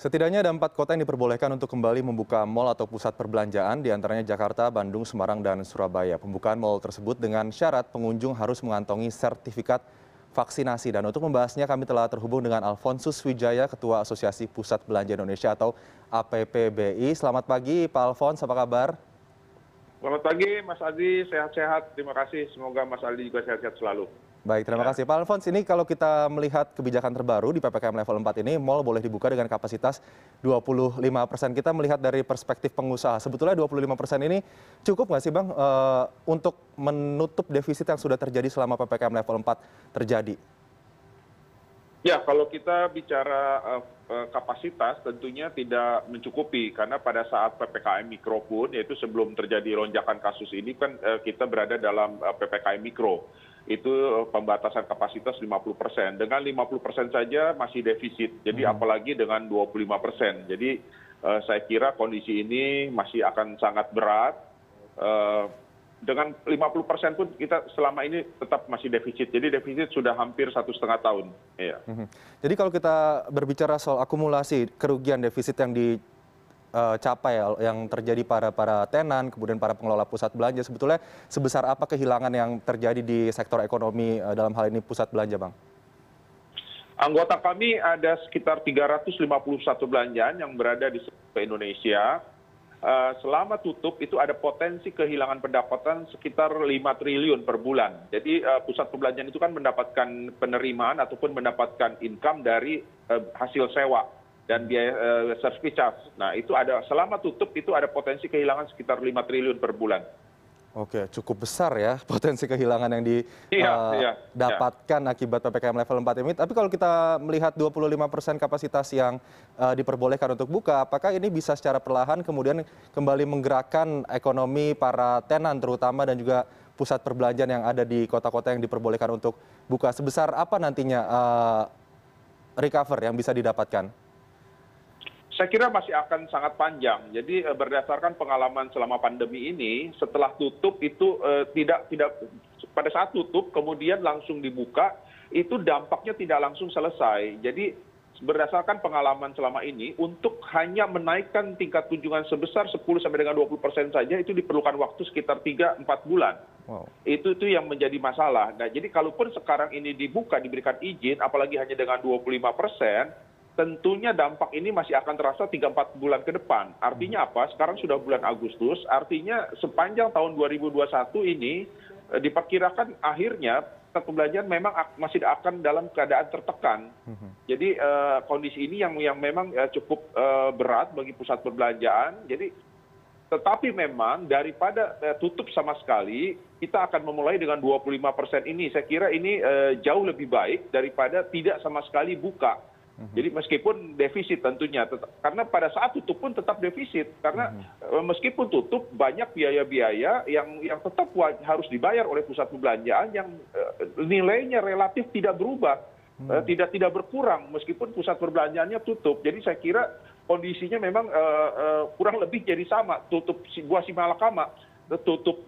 Setidaknya ada empat kota yang diperbolehkan untuk kembali membuka mal atau pusat perbelanjaan, di antaranya Jakarta, Bandung, Semarang, dan Surabaya. Pembukaan mal tersebut dengan syarat pengunjung harus mengantongi sertifikat vaksinasi. Dan untuk membahasnya kami telah terhubung dengan Alfonsus Wijaya, Ketua Asosiasi Pusat Belanja Indonesia atau APPBI. Selamat pagi Pak Alfons, apa kabar? Selamat pagi Mas Adi, sehat-sehat. Terima kasih. Semoga Mas Adi juga sehat-sehat selalu. Baik, terima ya. kasih Pak Alfons. Ini kalau kita melihat kebijakan terbaru di PPKM level 4 ini, mal boleh dibuka dengan kapasitas 25 persen. Kita melihat dari perspektif pengusaha, sebetulnya 25 persen ini cukup nggak sih Bang uh, untuk menutup defisit yang sudah terjadi selama PPKM level 4 terjadi? Ya, kalau kita bicara uh, kapasitas tentunya tidak mencukupi karena pada saat ppkm mikro pun yaitu sebelum terjadi lonjakan kasus ini kan uh, kita berada dalam uh, ppkm mikro itu pembatasan kapasitas 50 persen dengan 50 persen saja masih defisit jadi hmm. apalagi dengan 25 persen jadi uh, saya kira kondisi ini masih akan sangat berat uh, dengan 50 persen pun kita selama ini tetap masih defisit. Jadi defisit sudah hampir satu setengah tahun. Iya. Mhm. Jadi kalau kita berbicara soal akumulasi kerugian defisit yang dicapai eh, yang terjadi para para tenan, kemudian para pengelola pusat belanja, sebetulnya sebesar apa kehilangan yang terjadi di sektor ekonomi eh, dalam hal ini pusat belanja, bang? Anggota kami ada sekitar 351 belanjaan yang berada di seluruh Indonesia Eh, selama tutup itu ada potensi kehilangan pendapatan sekitar lima triliun per bulan. Jadi pusat perbelanjaan itu kan mendapatkan penerimaan ataupun mendapatkan income dari hasil sewa dan biaya uh, service charge. Nah itu ada selama tutup itu ada potensi kehilangan sekitar lima triliun per bulan. Oke, cukup besar ya potensi kehilangan yang didapatkan iya, iya, iya. akibat PPKM level 4 ini. Tapi kalau kita melihat 25 persen kapasitas yang uh, diperbolehkan untuk buka, apakah ini bisa secara perlahan kemudian kembali menggerakkan ekonomi para tenan terutama dan juga pusat perbelanjaan yang ada di kota-kota yang diperbolehkan untuk buka? Sebesar apa nantinya uh, recover yang bisa didapatkan? Saya kira masih akan sangat panjang jadi eh, berdasarkan pengalaman selama pandemi ini setelah tutup itu eh, tidak tidak pada saat tutup kemudian langsung dibuka itu dampaknya tidak langsung selesai jadi berdasarkan pengalaman selama ini untuk hanya menaikkan tingkat kunjungan sebesar 10 sampai dengan 20 persen saja itu diperlukan waktu sekitar 3 4 bulan. Wow. Itu itu yang menjadi masalah. Nah, jadi kalaupun sekarang ini dibuka diberikan izin apalagi hanya dengan 25 persen tentunya dampak ini masih akan terasa tiga empat bulan ke depan. Artinya apa? Sekarang sudah bulan agustus artinya sepanjang tahun dua ribu dua puluh satu ini eh, diperkirakan akhirnya pusat perbelanjaan memang masih akan dalam keadaan tertekan. Mhm. jadi eh, kondisi ini yang yang memang eh, cukup berat bagi pusat perbelanjaan. Jadi tetapi memang daripada tutup sama sekali kita akan memulai dengan 25 persen ini. Saya kira ini jauh lebih baik daripada tidak sama sekali buka. Jadi meskipun defisit tentunya karena pada saat tutup pun tetap defisit karena mhm. eh, meskipun tutup banyak biaya biaya yang yang tetap harus dibayar oleh pusat perbelanjaan yang eh, nilainya relatif tidak berubah eh, hmm. tidak tidak berkurang meskipun pusat perbelanjaannya tutup jadi saya kira kondisinya memang kurang lebih jadi sama tutup buah si malakama tutup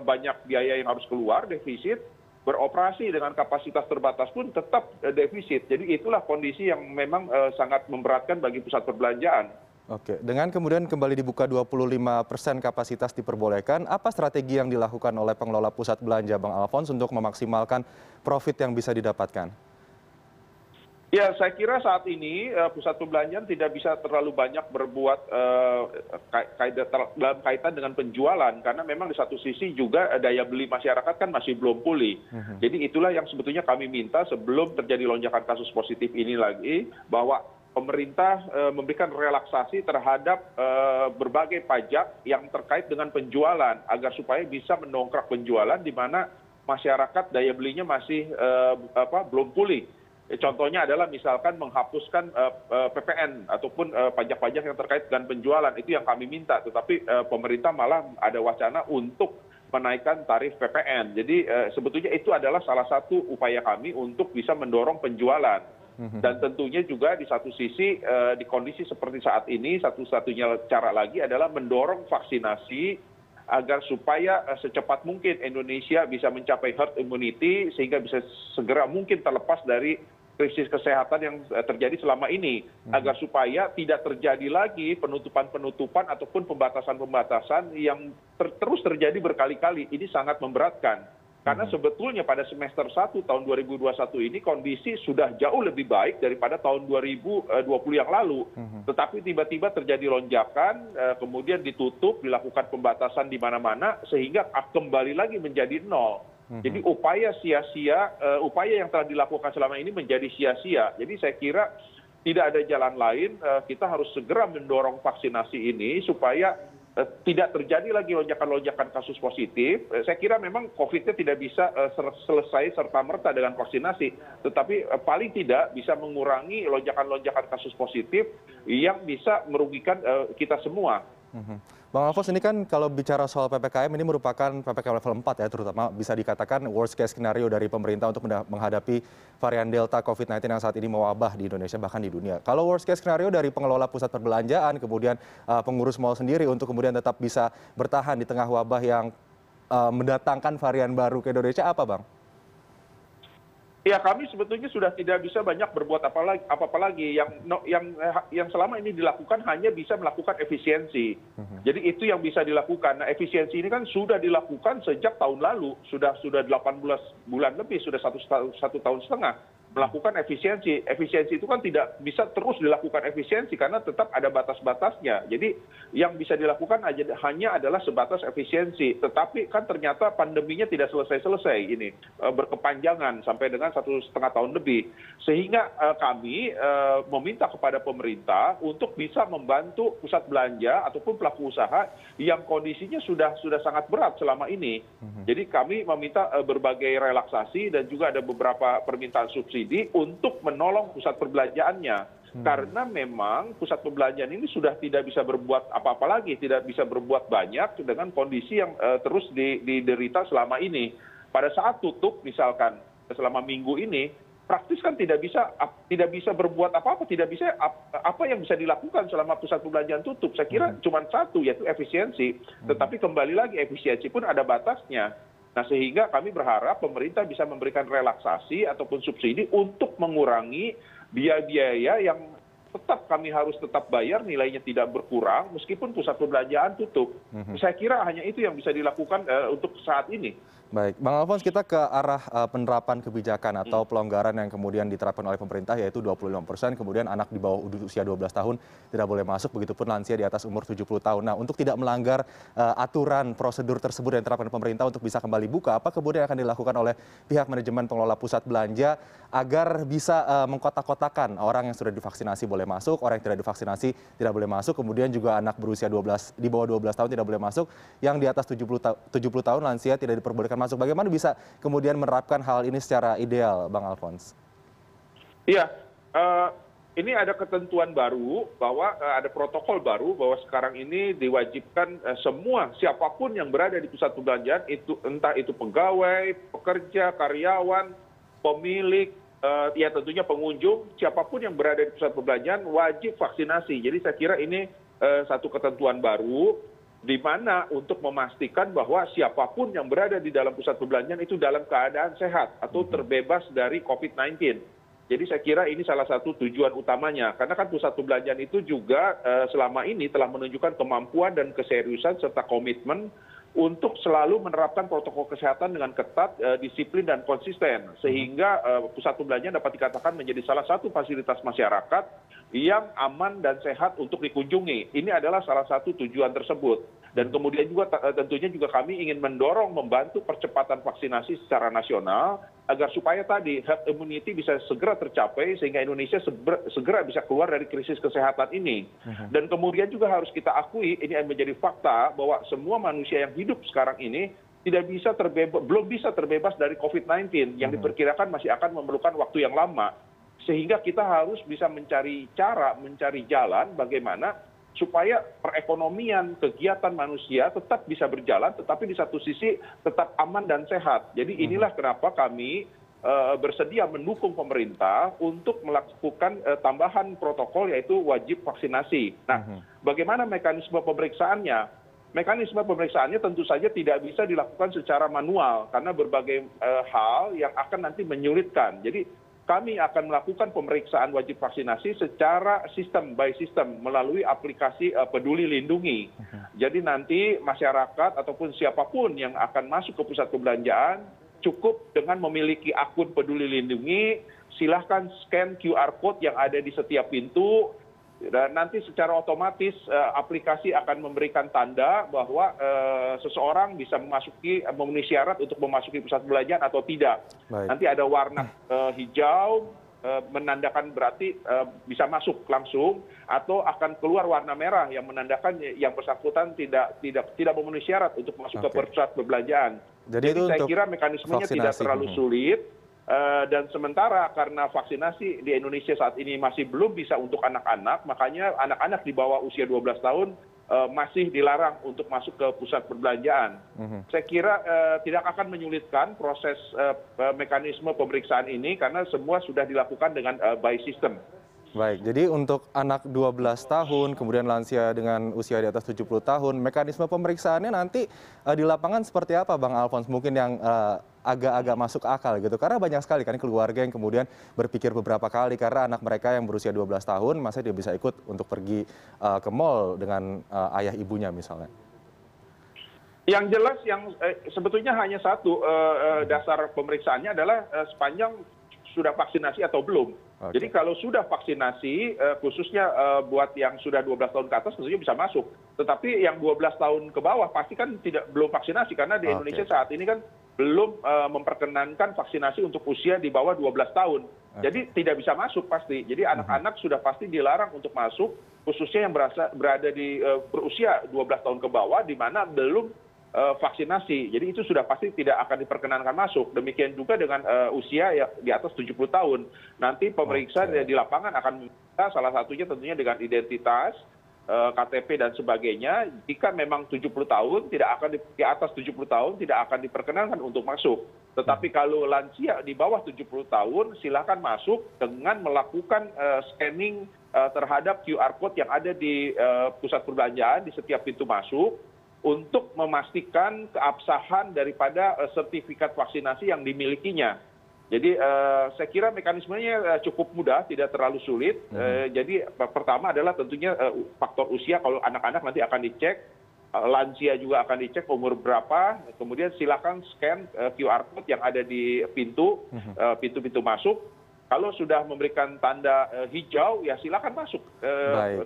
banyak biaya yang harus keluar defisit beroperasi dengan kapasitas terbatas pun tetap eh, defisit jadi itulah kondisi yang memang eh, sangat memberatkan bagi pusat perbelanjaan Oke, dengan kemudian kembali dibuka 25 persen kapasitas diperbolehkan, apa strategi yang dilakukan oleh pengelola pusat belanja Bang Alfons untuk memaksimalkan profit yang bisa didapatkan? Ya saya kira saat ini eh, pusat perbelanjaan tidak bisa terlalu banyak berbuat eh, dalam kaitan dengan penjualan. Karena memang di satu sisi juga daya beli masyarakat kan masih belum pulih. Mhm. jadi itulah yang sebetulnya kami minta sebelum terjadi lonjakan kasus positif ini lagi bahwa pemerintah eh, memberikan relaksasi terhadap berbagai pajak yang terkait dengan penjualan agar supaya bisa mendongkrak penjualan di mana masyarakat daya belinya masih belum pulih. Eh, contohnya adalah misalkan menghapuskan eh, eh, ppn ataupun pajak pajak yang terkait dengan penjualan. Itu yang kami minta. Tetapi pemerintah malah ada wacana untuk menaikkan tarif ppn jadi sebetulnya itu adalah salah satu upaya kami untuk bisa mendorong penjualan. Mhm. dan tentunya juga di satu sisi di kondisi seperti saat ini satu satunya cara lagi adalah mendorong vaksinasi agar supaya secepat mungkin indonesia bisa mencapai herd immunity sehingga bisa segera mungkin terlepas dari krisis kesehatan yang terjadi selama ini. Agar supaya tidak terjadi lagi penutupan penutupan ataupun pembatasan pembatasan yang terus terjadi berkali kali ini sangat memberatkan. Karena sebetulnya pada semester satu tahun dua ribu dua puluh satu ini kondisi sudah jauh lebih baik daripada tahun dua ribu dua puluh yang lalu. Tetapi tiba tiba terjadi lonjakan kemudian ditutup dilakukan pembatasan di mana mana sehingga kembali lagi menjadi nol jadi upaya sia sia upaya yang telah dilakukan selama ini menjadi sia sia jadi saya kira tidak ada jalan lain kita harus segera mendorong vaksinasi ini supaya tidak terjadi lagi lonjakan lonjakan kasus positif. Saya kira memang covid nya tidak bisa selesai serta merta dengan vaksinasi. Tetapi paling tidak bisa mengurangi lonjakan lonjakan kasus positif yang bisa merugikan kita semua bang alfons ini kan kalau bicara soal ppkm ini merupakan ppkm level empat ya terutama bisa dikatakan worst case skenario dari pemerintah untuk menghadapi varian delta covid sembilan belas yang saat ini mewabah di indonesia bahkan di dunia. Kalau worst case skenario dari pengelola pusat perbelanjaan kemudian pengurus mal sendiri untuk kemudian tetap bisa bertahan di tengah wabah yang mendatangkan varian baru ke indonesia apa bang ya kami sebetulnya sudah tidak bisa banyak berbuat apa apa lagi. Yang selama ini dilakukan hanya bisa melakukan efisiensi. Jadi itu yang bisa dilakukan. Nah efisiensi ini kan sudah dilakukan sejak tahun lalu. Sudah sudah delapan belas bulan lebih sudah satu tahun setengah melakukan efisiensi. Efisiensi itu kan tidak bisa terus dilakukan efisiensi karena tetap ada batas batasnya jadi yang bisa dilakukan hanya adalah sebatas efisiensi. Tetapi kan ternyata pandeminya tidak selesai selesai ini berkepanjangan sampai dengan satu setengah tahun lebih. Sehingga kami meminta kepada pemerintah untuk bisa membantu pusat belanja ataupun pelaku usaha yang kondisinya sudah sudah sangat berat selama ini. Jadi kami meminta berbagai relaksasi dan juga ada beberapa permintaan subsidi untuk menolong pusat perbelanjaannya. Karena memang pusat perbelanjaan ini sudah tidak bisa berbuat apa apa lagi tidak bisa berbuat banyak dengan kondisi yang terus diderita selama ini. Pada saat tutup misalkan selama minggu ini praktis kan tidak bisa tidak bisa berbuat apa apa tidak bisa apa yang bisa dilakukan selama pusat perbelanjaan tutup. Saya kira cuma satu yaitu efisiensi. Tetapi kembali lagi efisiensi pun ada batasnya nah sehingga kami berharap pemerintah bisa memberikan relaksasi ataupun subsidi untuk mengurangi biaya biaya yang tetap kami harus tetap bayar nilainya tidak berkurang meskipun pusat perbelanjaan tutup. Saya kira hanya itu yang bisa dilakukan untuk saat ini baik bang alfons kita ke arah penerapan kebijakan atau pelonggaran yang kemudian diterapkan oleh pemerintah yaitu dua puluh lima persen. Kemudian anak di bawah usia dua belas tahun tidak boleh masuk begitupun lansia di atas umur tujuh puluh tahun. Nah untuk tidak melanggar aturan prosedur tersebut yang diterapkan pemerintah untuk bisa kembali buka apa kemudian akan dilakukan oleh pihak manajemen pengelola pusat belanja agar bisa mengkotak kotakan orang yang sudah divaksinasi boleh masuk orang yang tidak divaksinasi tidak boleh masuk kemudian juga anak berusia di bawah dua belas tahun tidak boleh masuk yang di atas tujuh puluh tahun lansia tidak diperbolehkan masuk bagaimana bisa kemudian menerapkan hal ini secara ideal bang alfons? Iya ini ada ketentuan baru bahwa ada protokol baru bahwa sekarang ini diwajibkan semua siapa pun yang berada di pusat perbelanjaan itu entah itu pegawai pekerja karyawan pemilik ya tentunya pengunjung siapa pun yang berada di pusat perbelanjaan wajib vaksinasi. Jadi saya kira ini satu ketentuan baru di mana untuk memastikan bahwa siapa pun yang berada di dalam pusat perbelanjaan itu dalam keadaan sehat atau terbebas dari covid sembilan belas jadi saya kira ini salah satu tujuan utamanya. Karena kan pusat perbelanjaan itu juga selama ini telah menunjukkan kemampuan dan keseriusan serta komitmen untuk selalu menerapkan protokol kesehatan dengan ketat disiplin dan konsisten. Sehingga pusat perbelanjaan dapat dikatakan menjadi salah satu fasilitas masyarakat yang aman dan sehat untuk dikunjungi. Ini adalah salah satu tujuan tersebut. Dan kemudian juga tentunya juga kami ingin mendorong membantu percepatan vaksinasi secara nasional agar supaya tadi herd immunity bisa segera tercapai sehingga indonesia segera bisa keluar dari krisis kesehatan ini. Dan kemudian juga harus kita akui ini menjadi fakta bahwa semua manusia yang hidup sekarang ini tidak bisa belum bisa terbebas dari covid sembilan belas yang diperkirakan masih akan memerlukan waktu yang lama. Sehingga kita harus bisa mencari cara mencari jalan bagaimana supaya perekonomian kegiatan manusia tetap bisa berjalan tetapi di satu sisi tetap aman dan sehat. Jadi inilah kenapa kami bersedia mendukung pemerintah untuk melakukan tambahan protokol yaitu wajib vaksinasi. Nah bagaimana mekanisme pemeriksaannya? Mekanisme pemeriksaannya tentu saja tidak bisa dilakukan secara manual karena berbagai hal yang akan nanti menyulitkan. Jadi kami akan melakukan pemeriksaan wajib vaksinasi secara sistem by system melalui aplikasi uh, peduli lindungi. Jadi nanti masyarakat ataupun siapa pun yang akan masuk ke pusat perbelanjaan cukup dengan memiliki akun peduli lindungi. Silahkan scan qr code yang ada di setiap pintu dan nanti secara otomatis eh, aplikasi akan memberikan tanda bahwa eh, seseorang bisa memasuki memenuhi syarat untuk memasuki pusat perbelanjaan atau tidak nanti ada warna eh, hijau menandakan berarti bisa masuk langsung atau akan keluar warna merah yang menandakan yang bersangkutan tidak tidak tidak memenuhi syarat untuk masuk ke pusat perbelanjaan. Jadi, Jadi saya kira mekanismenya vaksinasi. tidak terlalu hmm. sulit Eh, dan sementara karena vaksinasi di indonesia saat ini masih belum bisa untuk anak anak makanya anak anak di bawah usia 12 tahun eh, masih dilarang untuk masuk ke pusat perbelanjaan. Mhm. Saya kira uh, tidak akan menyulitkan proses mekanisme pemeriksaan ini karena semua sudah dilakukan dengan by system. Baik, jadi untuk anak 12 tahun, kemudian lansia dengan usia di atas 70 tahun, mekanisme pemeriksaannya nanti uh, di lapangan seperti apa Bang Alfons? Mungkin yang uh, agak-agak masuk akal gitu. Karena banyak sekali kan keluarga yang kemudian berpikir beberapa kali karena anak mereka yang berusia 12 tahun masa dia bisa ikut untuk pergi uh, ke mall dengan uh, ayah ibunya misalnya. Yang jelas yang eh, sebetulnya hanya satu uh, dasar pemeriksaannya adalah uh, sepanjang sudah vaksinasi atau belum. Okay. Jadi kalau sudah vaksinasi, uh, khususnya uh, buat yang sudah 12 tahun ke atas tentunya bisa masuk. Tetapi yang 12 tahun ke bawah pasti kan tidak belum vaksinasi karena di okay. Indonesia saat ini kan belum uh, memperkenankan vaksinasi untuk usia di bawah 12 tahun. Okay. Jadi tidak bisa masuk pasti. Jadi mhm. anak-anak uh -huh. sudah pasti dilarang untuk masuk, khususnya yang berada di uh, berusia 12 tahun ke bawah, di mana belum Eh, vaksinasi jadi itu sudah pasti tidak akan diperkenankan masuk demikian juga dengan eh, usia ya di atas 70 tahun nanti pemeriksa di lapangan akan meminta salah satunya tentunya dengan identitas eh, KTP dan sebagainya jika memang 70 tahun tidak akan di, di atas 70 tahun tidak akan diperkenankan untuk masuk tetapi hmm. kalau lansia di bawah 70 tahun silakan masuk dengan melakukan uh, scanning uh, terhadap QR code yang ada di pusat perbelanjaan di setiap pintu masuk untuk memastikan keabsahan daripada eh, sertifikat vaksinasi yang dimilikinya. Jadi eh, saya kira mekanismenya eh, cukup mudah, tidak terlalu sulit. Hmm. Jadi pertama adalah tentunya faktor usia. Kalau anak-anak nanti akan dicek, lansia juga akan dicek umur berapa. Kemudian silakan scan QR code yang ada di pintu hmm. pintu-pintu masuk. Kalau sudah memberikan tanda hijau, ya silakan masuk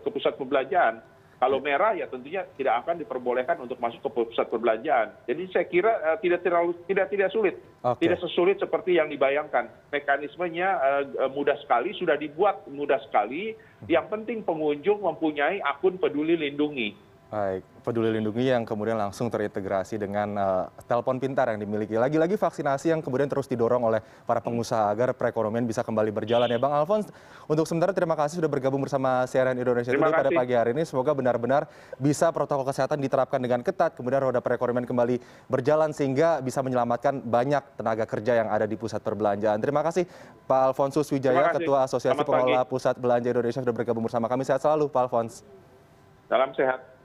ke pusat perbelanjaan kalau merah ya tentunya tidak akan diperbolehkan untuk masuk ke pusat perbelanjaan. Jadi saya kira eh, tidak terlalu tidak tidak sulit. Tidak sesulit seperti yang dibayangkan. Mekanismenya eh, eh, mudah sekali sudah dibuat mudah sekali. Yang penting pengunjung mempunyai akun peduli lindungi baik peduli lindungi yang kemudian langsung terintegrasi dengan uh, telepon pintar yang dimiliki. Lagi lagi vaksinasi yang kemudian terus didorong oleh para pengusaha agar perekonomian bisa kembali berjalan ya bang alfons. Untuk sementara terima kasih sudah bergabung bersama cnn indonesia Today pada pagi hari ini. Semoga benar benar bisa protokol kesehatan diterapkan dengan ketat kemudian roda perekonomian kembali berjalan sehingga bisa menyelamatkan banyak tenaga kerja yang ada di pusat perbelanjaan. Terima kasih pak alfonsus wijaya ketua asosiasi pengelola pusat belanja indonesia sudah bergabung bersama kami. Sehat selalu pak alfons. Salam sehat